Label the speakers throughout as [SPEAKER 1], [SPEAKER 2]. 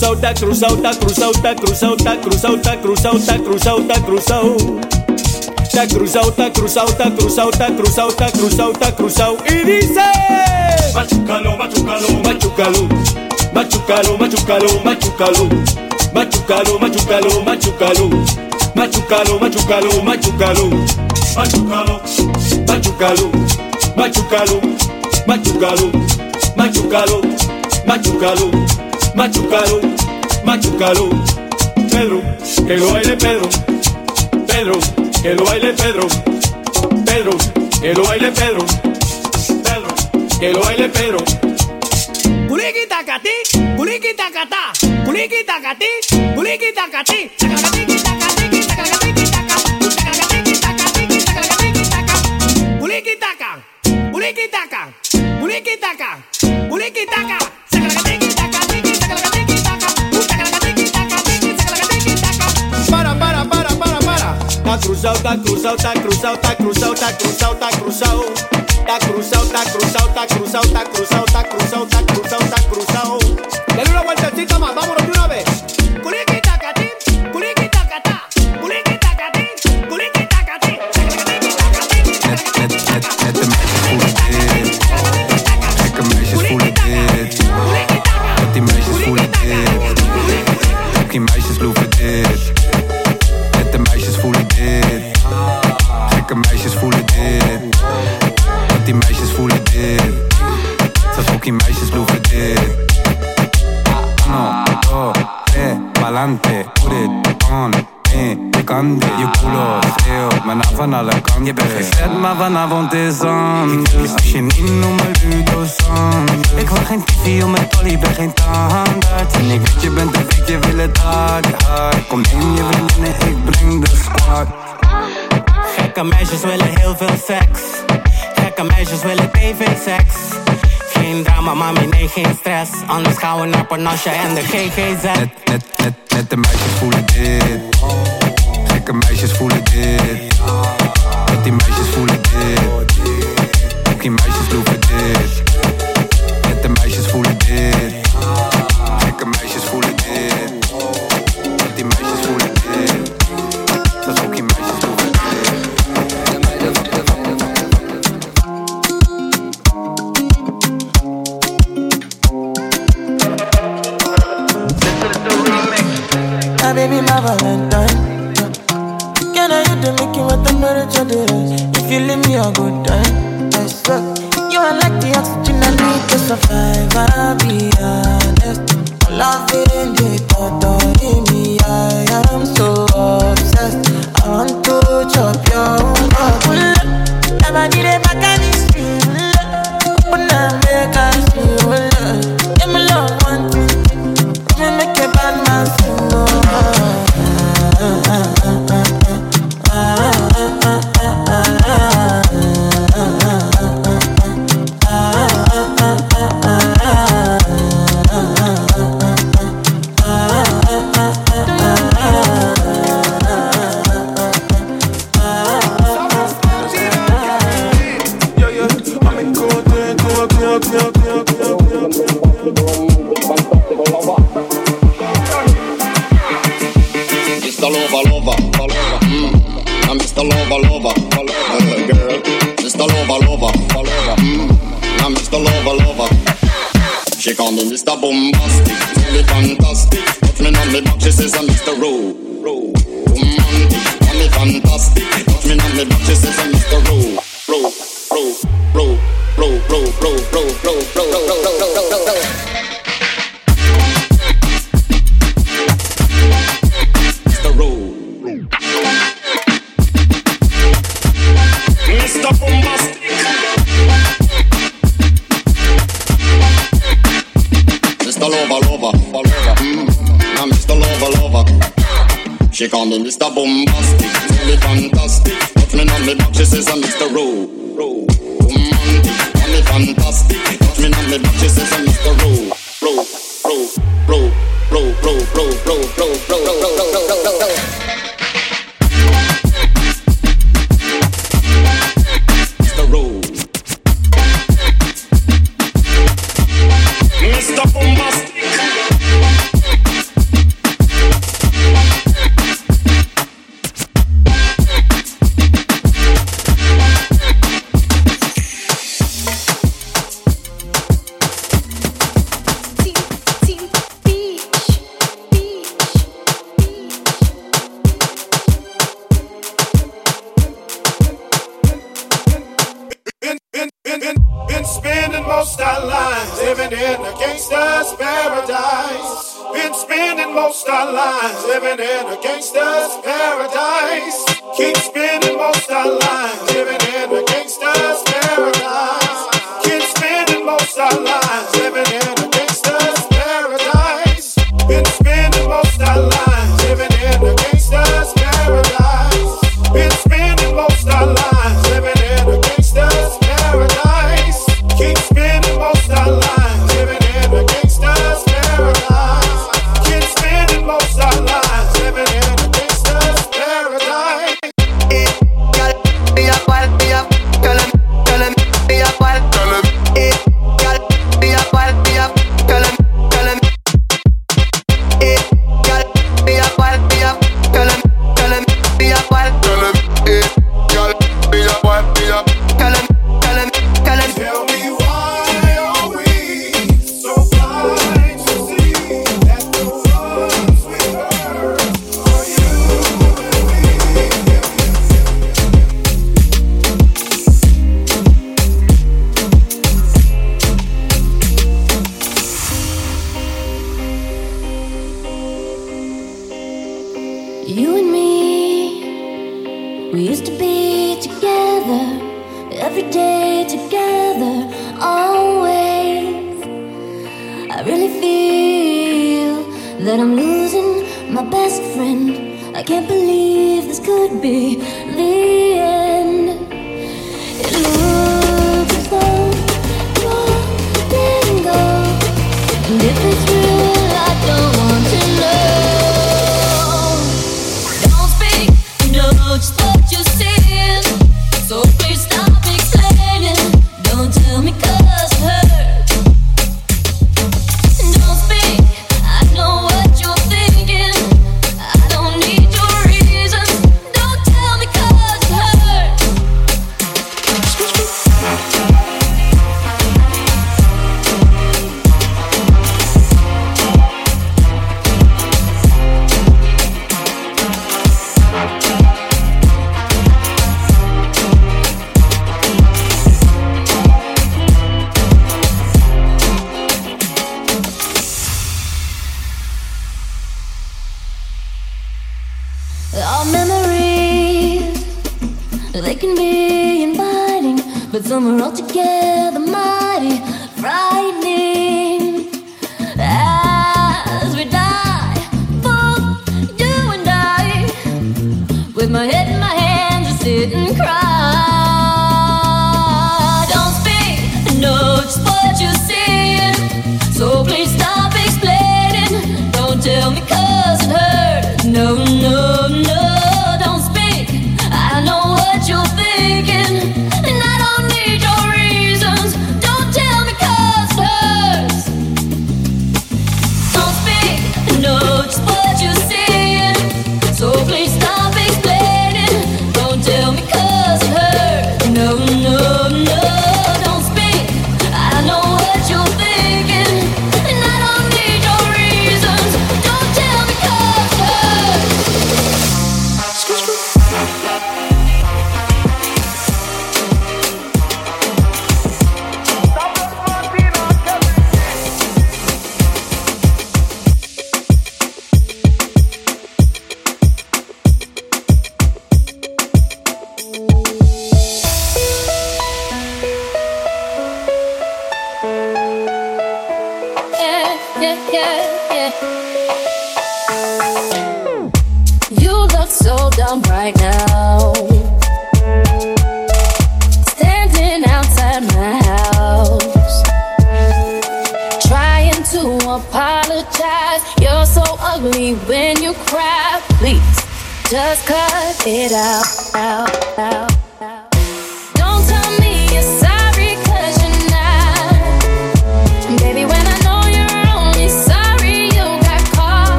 [SPEAKER 1] cruzalta, cruzalta, cruzalta, cruzalta, cruzalta, cruzalta, cruzalta, cruzal. Da cruzalta, cruzalta, cruzalta, cruzalta, cruzalta, cruzal. E dice: Machucalo, machucalo, machucalo, machucalo, machucalo, machucalo, machucalo, machucalo, machucalo, machucalo, machucalo, machucalo, machucalo, machucalo, machucalo, machucalo, machucalo, machucalo. Machucalo, machucalo. Pedro, que lo baile Pedro. Pedro, que lo baile Pedro. Pedro, que lo baile Pedro. Pedro, que lo baile Pedro.
[SPEAKER 2] Culiqui tacatí, culiqui tacatá, culiqui tacatí,
[SPEAKER 1] culiqui tacatí, tacatí, tacatí. cruzal, tá cruzão, tá cruzão, tá cruzão, tá cruzão, tá cruzão, tá cruzão, tá cruzão, tá cruzão, tá cruzão, tá cruzão, tá cruzão. tá.
[SPEAKER 3] vanavond is anders. Als je niet noemt me dus Ik wil geen TV om mijn tolly, ben geen tandarts. En ik weet je bent een fik, je wil het hard, Kom in, je vriendinnen, ik breng de squad.
[SPEAKER 4] Gekke meisjes willen heel veel seks. Gekke meisjes willen tv-seks geen drama, mami, nee, geen stress. Anders gaan we naar Panasje en de GGZ
[SPEAKER 3] Net, net, net, net de meisjes voelen dit. Gekke meisjes voelen dit. Net die meisjes voelen
[SPEAKER 5] yeah. up,
[SPEAKER 6] your
[SPEAKER 7] Up.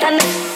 [SPEAKER 7] connect.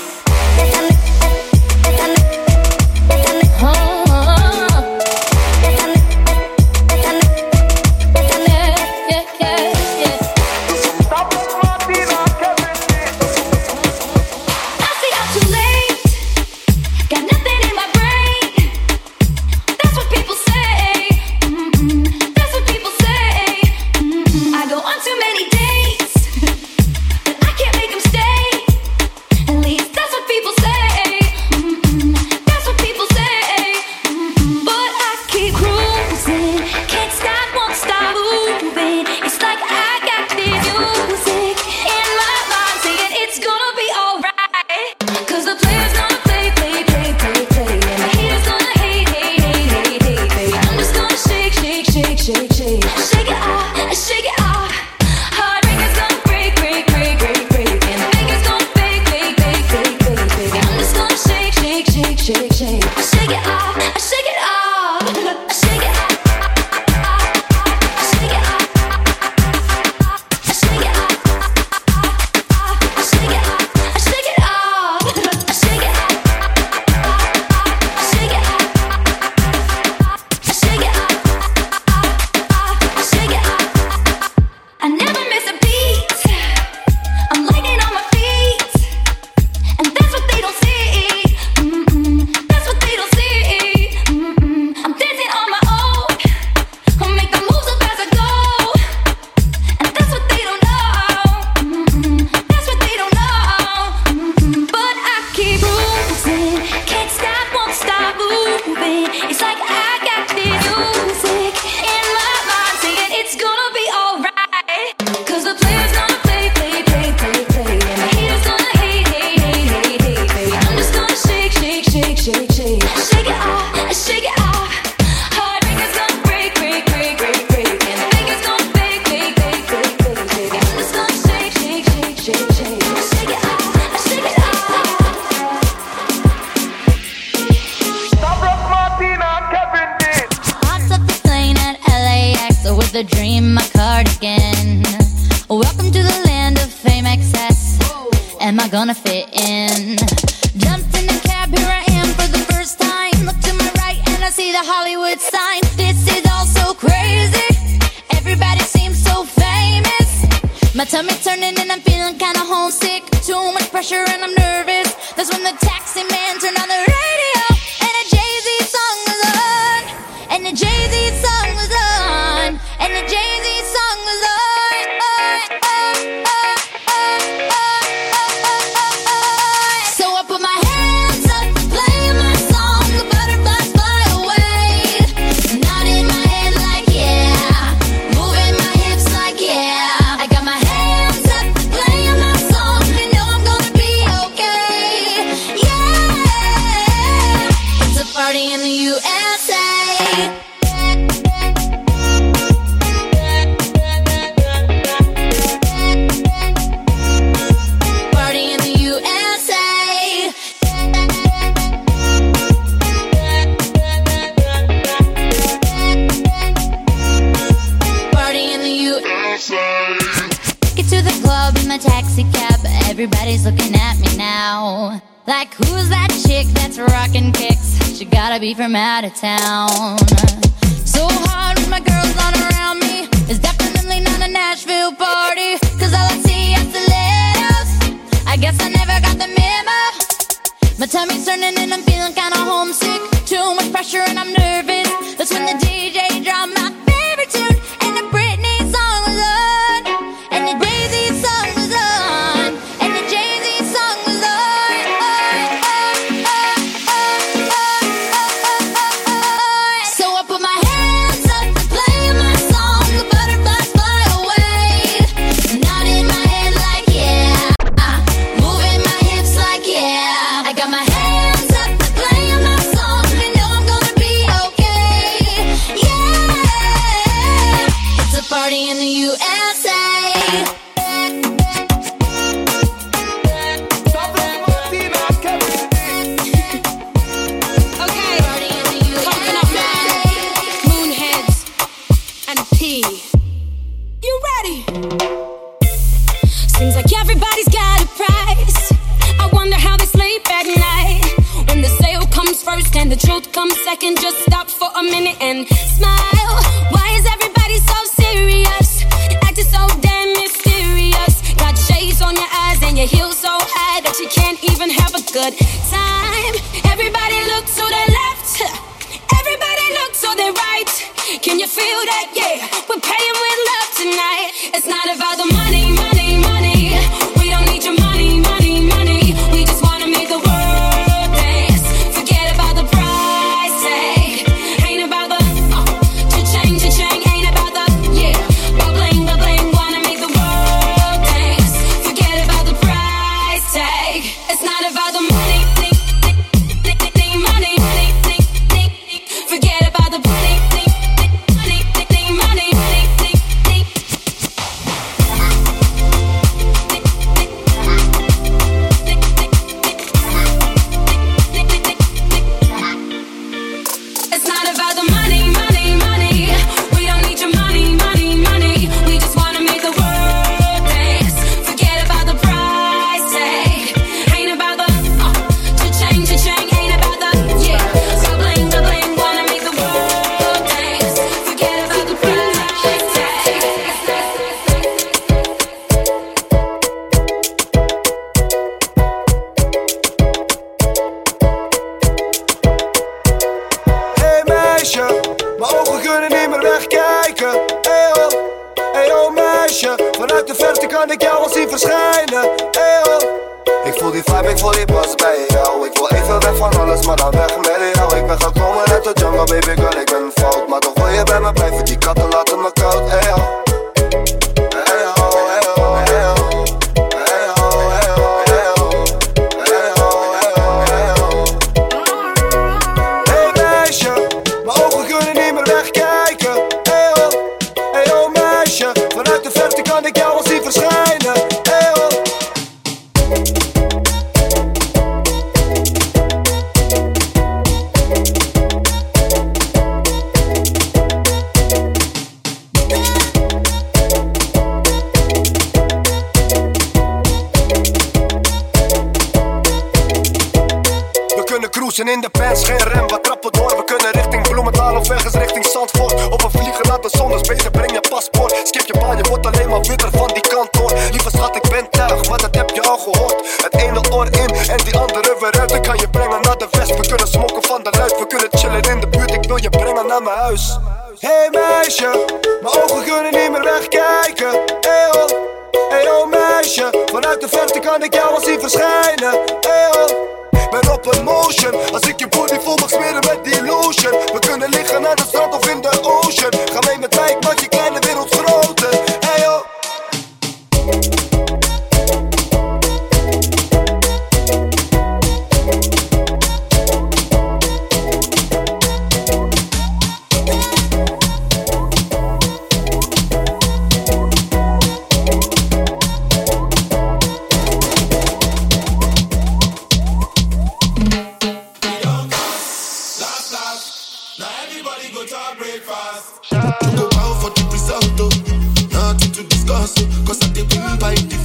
[SPEAKER 7] be
[SPEAKER 8] from out of town.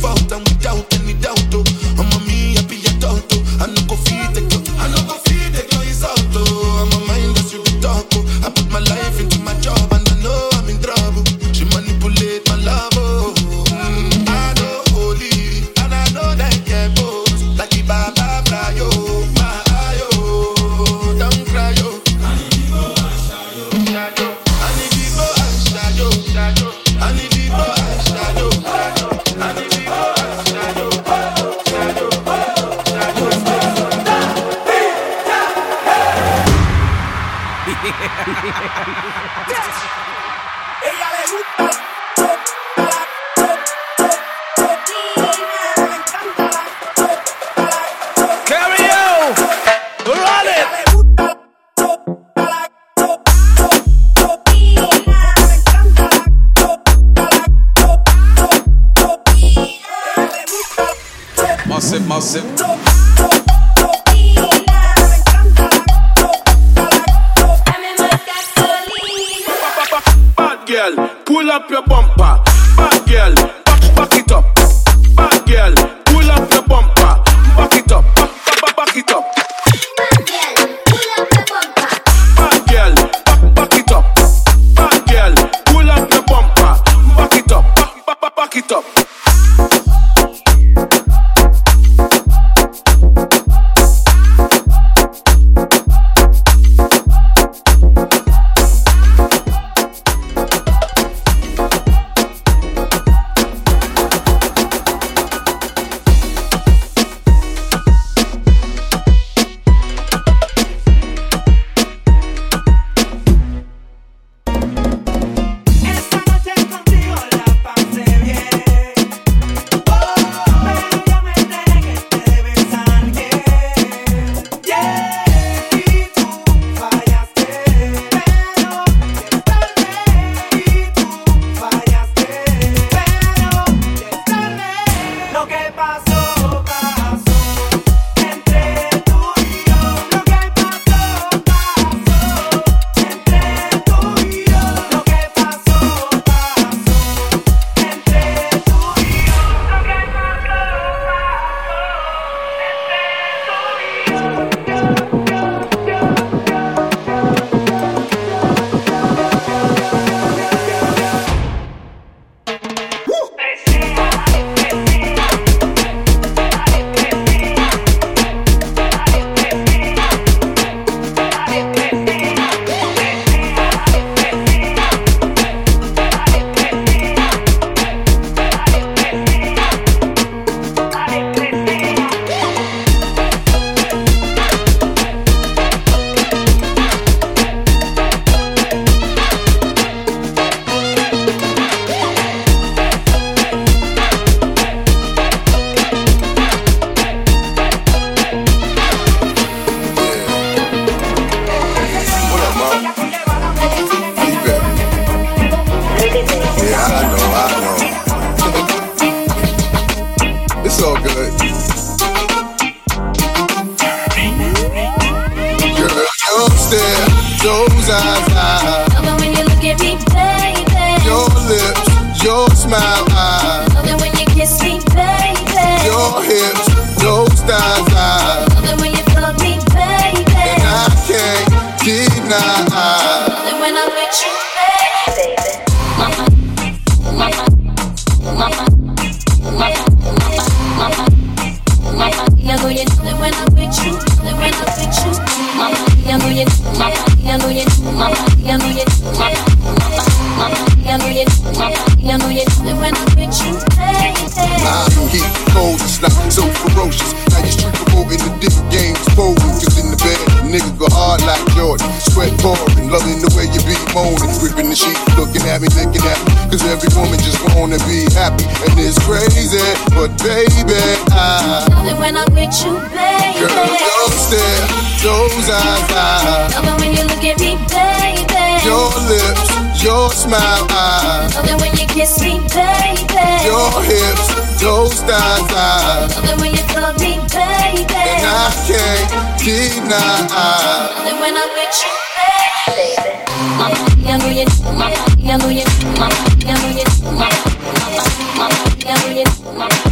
[SPEAKER 8] faltam doubt
[SPEAKER 9] eyes,
[SPEAKER 5] Love it when you look at me, baby.
[SPEAKER 9] your lips, your smile, eyes, so ferocious. Now you street promoting the dick games, folding. Cause in the bed, nigga go hard like Jordan. Sweat pouring, loving the way you be moaning. Gripping the sheet, looking at me, thinking at me. Cause every woman just wanna be happy. And it's crazy, but baby, I.
[SPEAKER 5] Love it when I'm with you, baby.
[SPEAKER 9] Girl, your stare, those eyes, eyes,
[SPEAKER 5] Love it when you look at me, baby.
[SPEAKER 9] your lips, your smile, eyes,
[SPEAKER 5] Love it when you kiss me, baby.
[SPEAKER 9] your hips, those thighs, eyes,
[SPEAKER 5] Love it when you fuck me, baby.
[SPEAKER 9] and I can't deny.
[SPEAKER 5] Love it when I'm with you, baby. Mama, yeah, know you, mama, yeah, know you, mama, yeah, know you, mama, mama, mama, yeah, know you, mama, yeah, know you,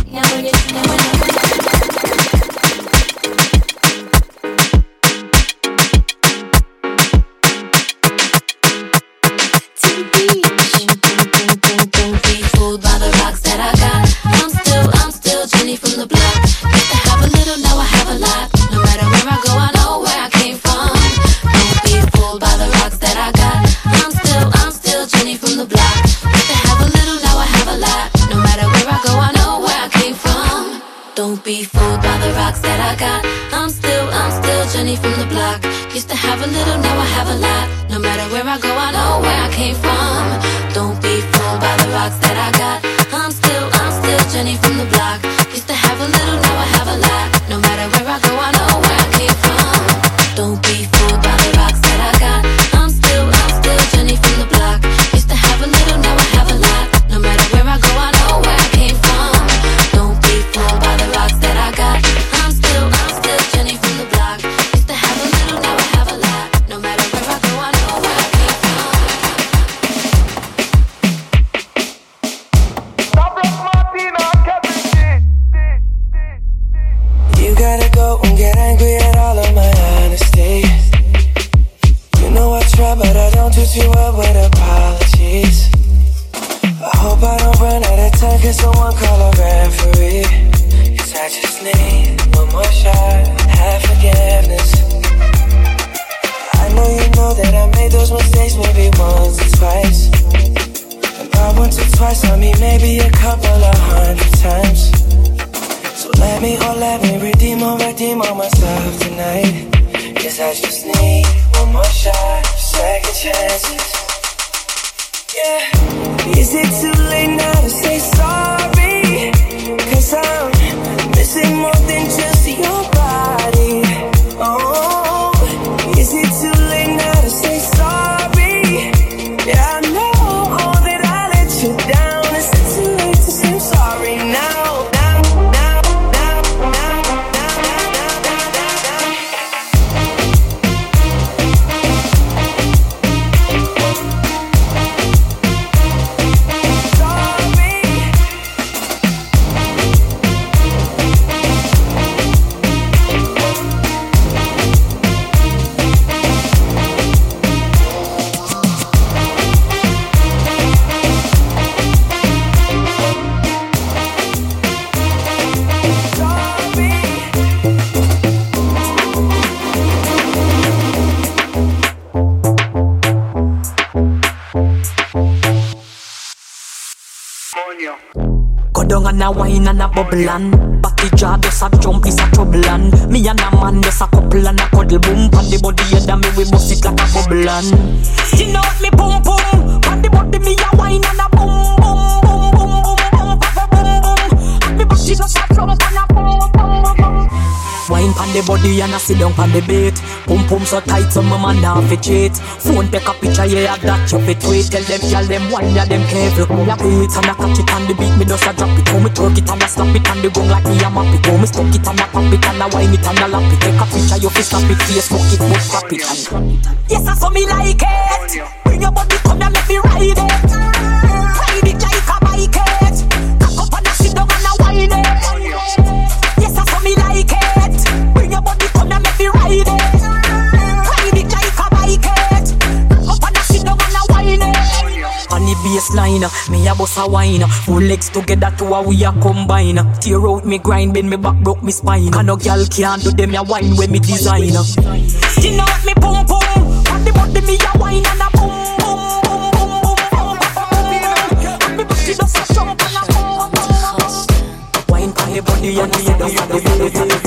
[SPEAKER 10] wine and a bubble jaw just a jump is a trouble and Me and a man just a couple and a cuddle boom. Pan the body and me we bust it like a bubble. And You know me boom boom. Pan the body Wine pan the body and I sit down pan the bait Pum pum so tight so my man now fit cheat. Phone take a picture yeah that you fit tweet. Tell them y'all them one ya them careful. Me a beat and I catch it on the beat Me just a drop it. How me twerk it and I slap it on the gong like me a map it How me stuck it and I pop it and I wine it and I lap it. Take a picture you fi snap it Facebook it but crap it. And Yes I saw me like it. Bring your body come and make me ride it the baseline, me a bust a wine. Full legs together to a we a combine. Tear out me grind, bend me back, broke me spine. Can no girl can't do them a wine when me design. Know what me boom. On the body me a wine and a boom boom boom boom boom boom boom. And me body just a jump and a boom boom. Wine on the body and the head of the belly.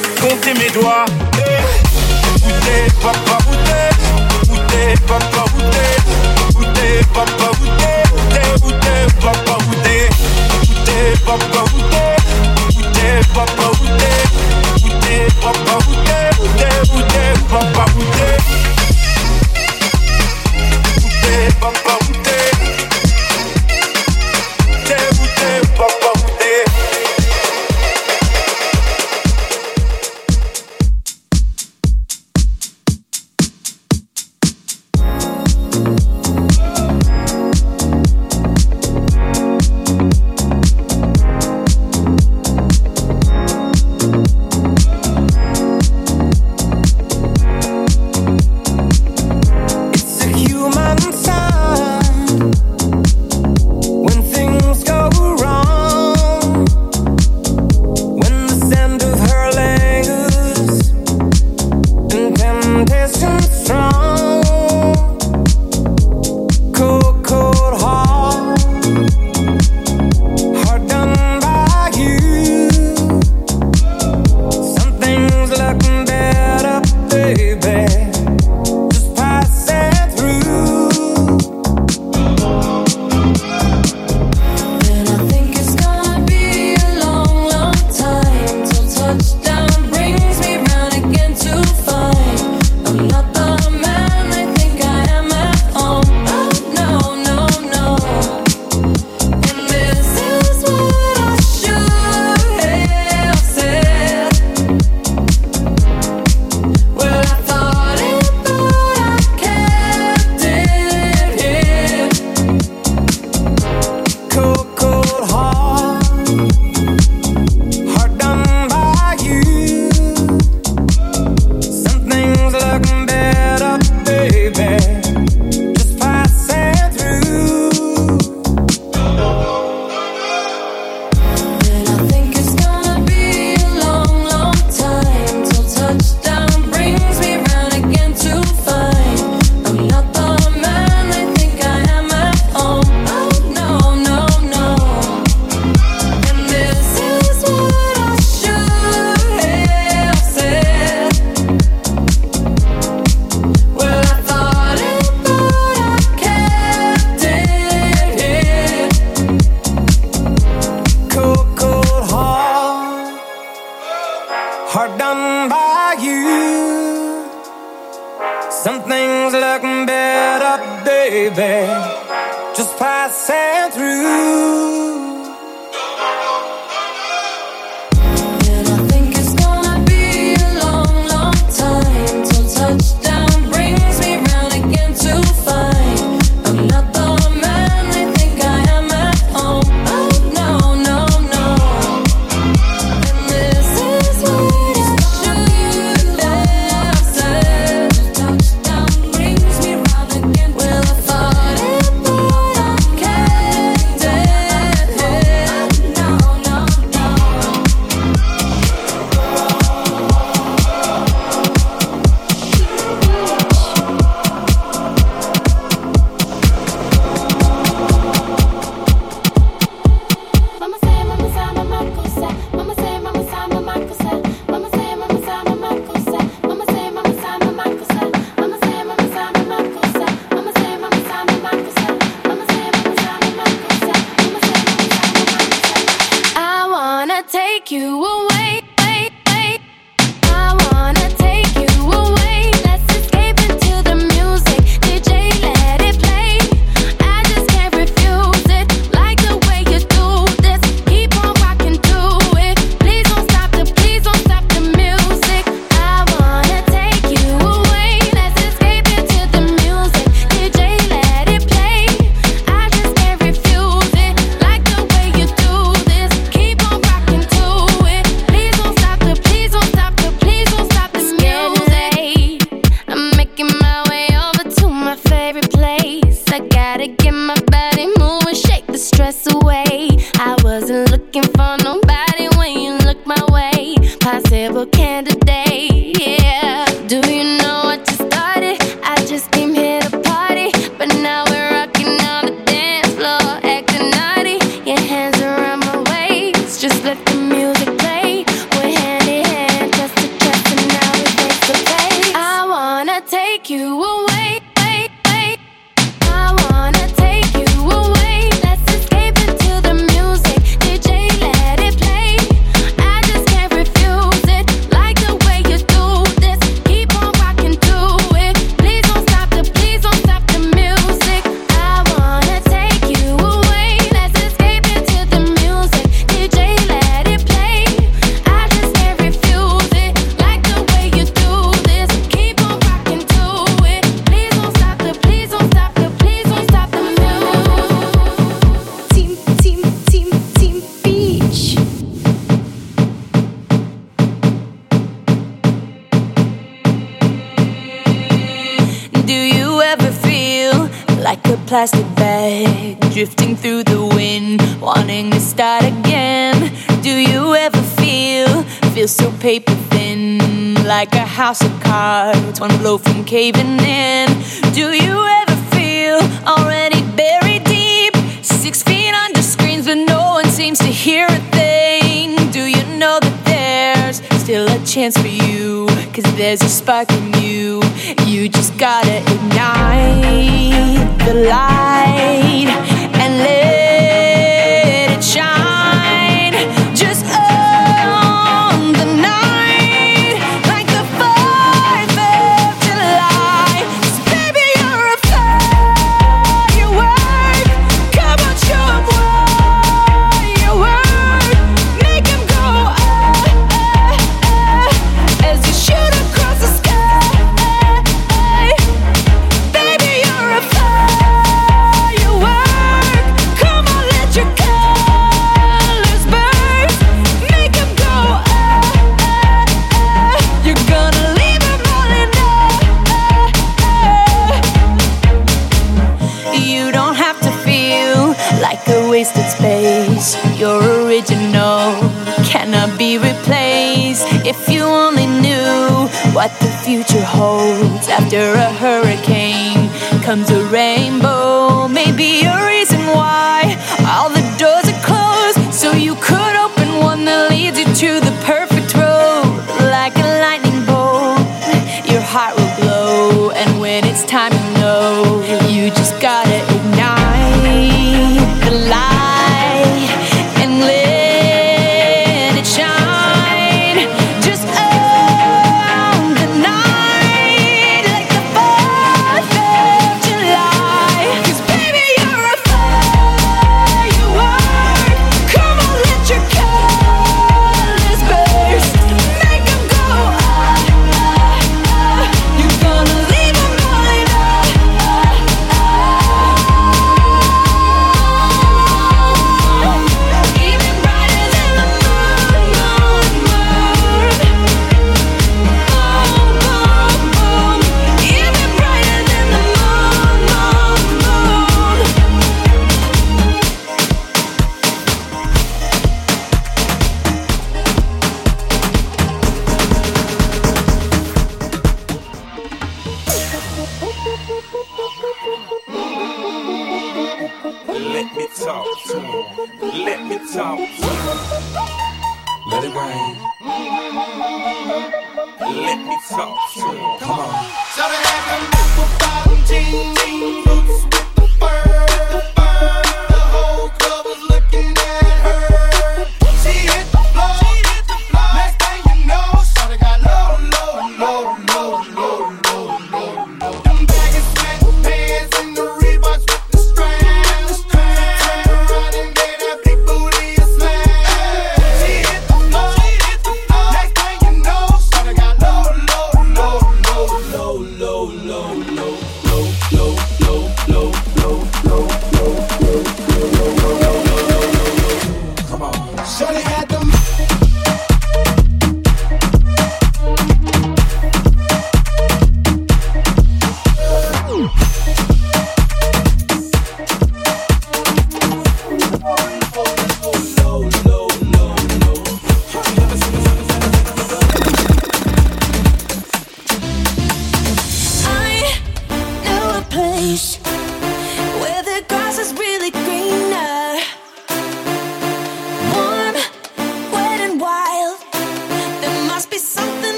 [SPEAKER 11] compter mes doigts. Eh. Hey. Papa, où t'es papa, où t'es papa, où t'es Où papa, où t'es papa, où t'es papa, où papa, papa, papa,
[SPEAKER 6] like
[SPEAKER 12] a house of cards, one blow from caving in. Do you ever feel already buried deep? Six feet under screens, but no one seems to hear a thing. Do you know that there's still a chance for you? Cause there's a spark in you. You just gotta ignite the light. replaced. If you only knew what the future holds after a hurricane comes a rainbow, maybe you're.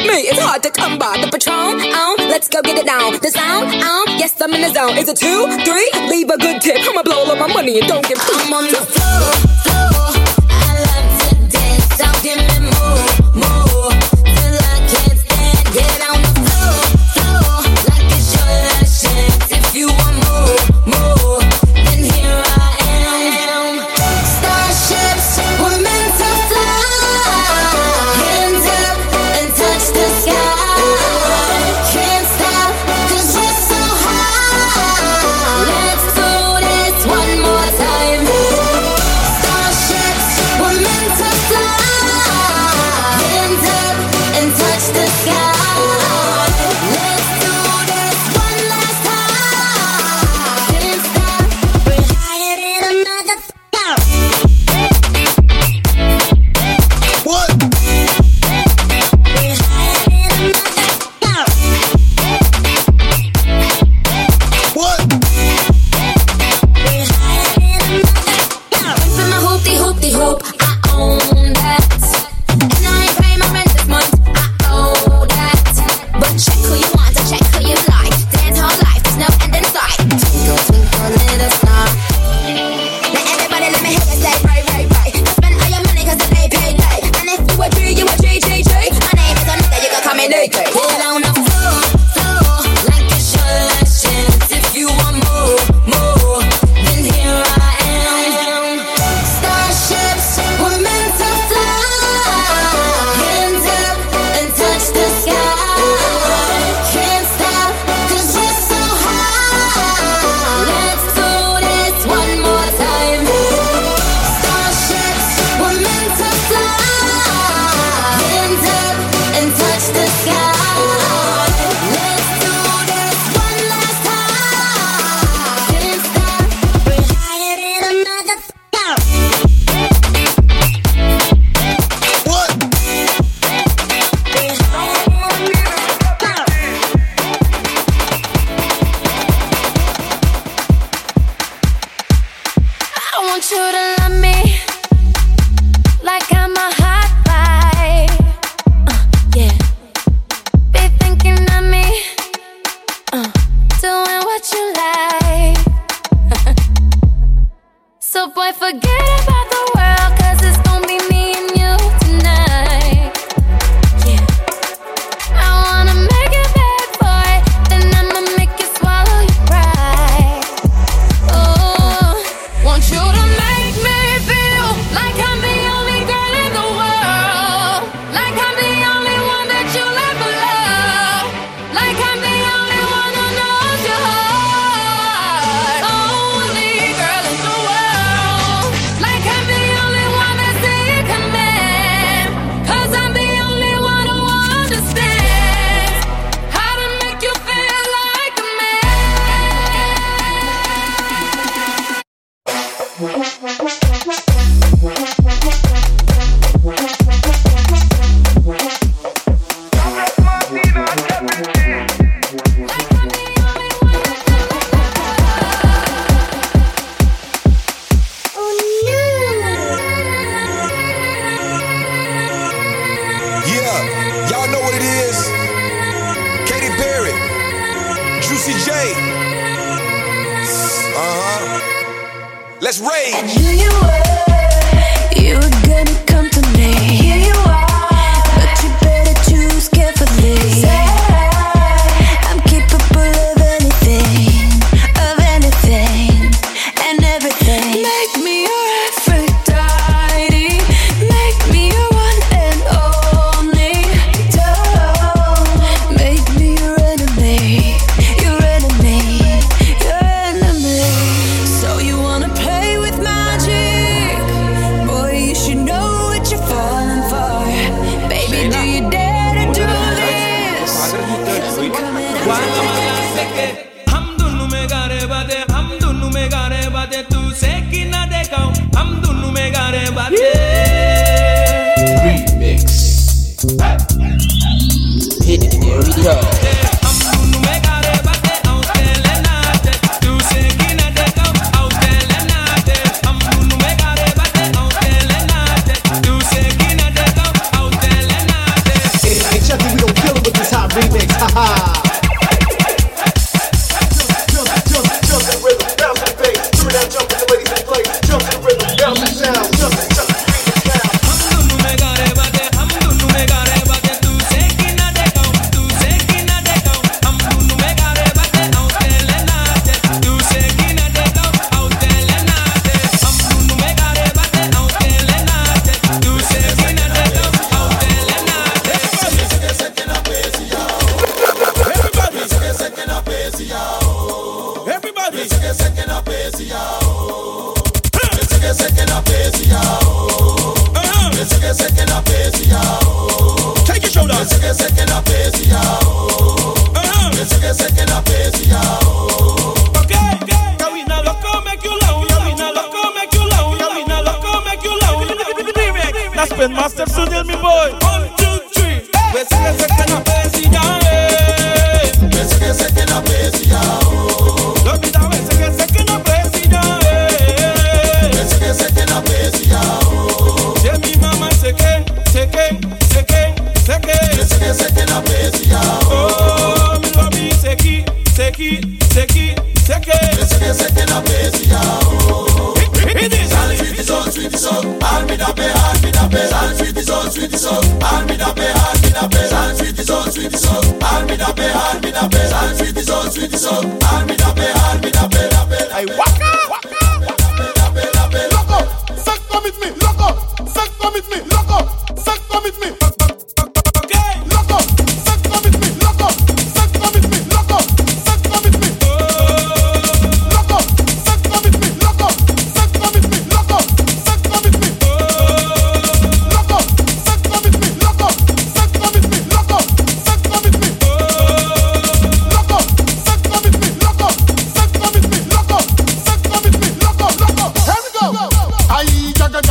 [SPEAKER 8] with
[SPEAKER 13] me. It's hard to come by the patron. Um, let's go get it down. The sound, um, yes, I'm in the zone. Is it two, three? Leave a good tip. I'ma blow all my money and don't get I'm on the floor, floor.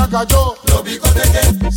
[SPEAKER 1] cayó. Lo bigotes que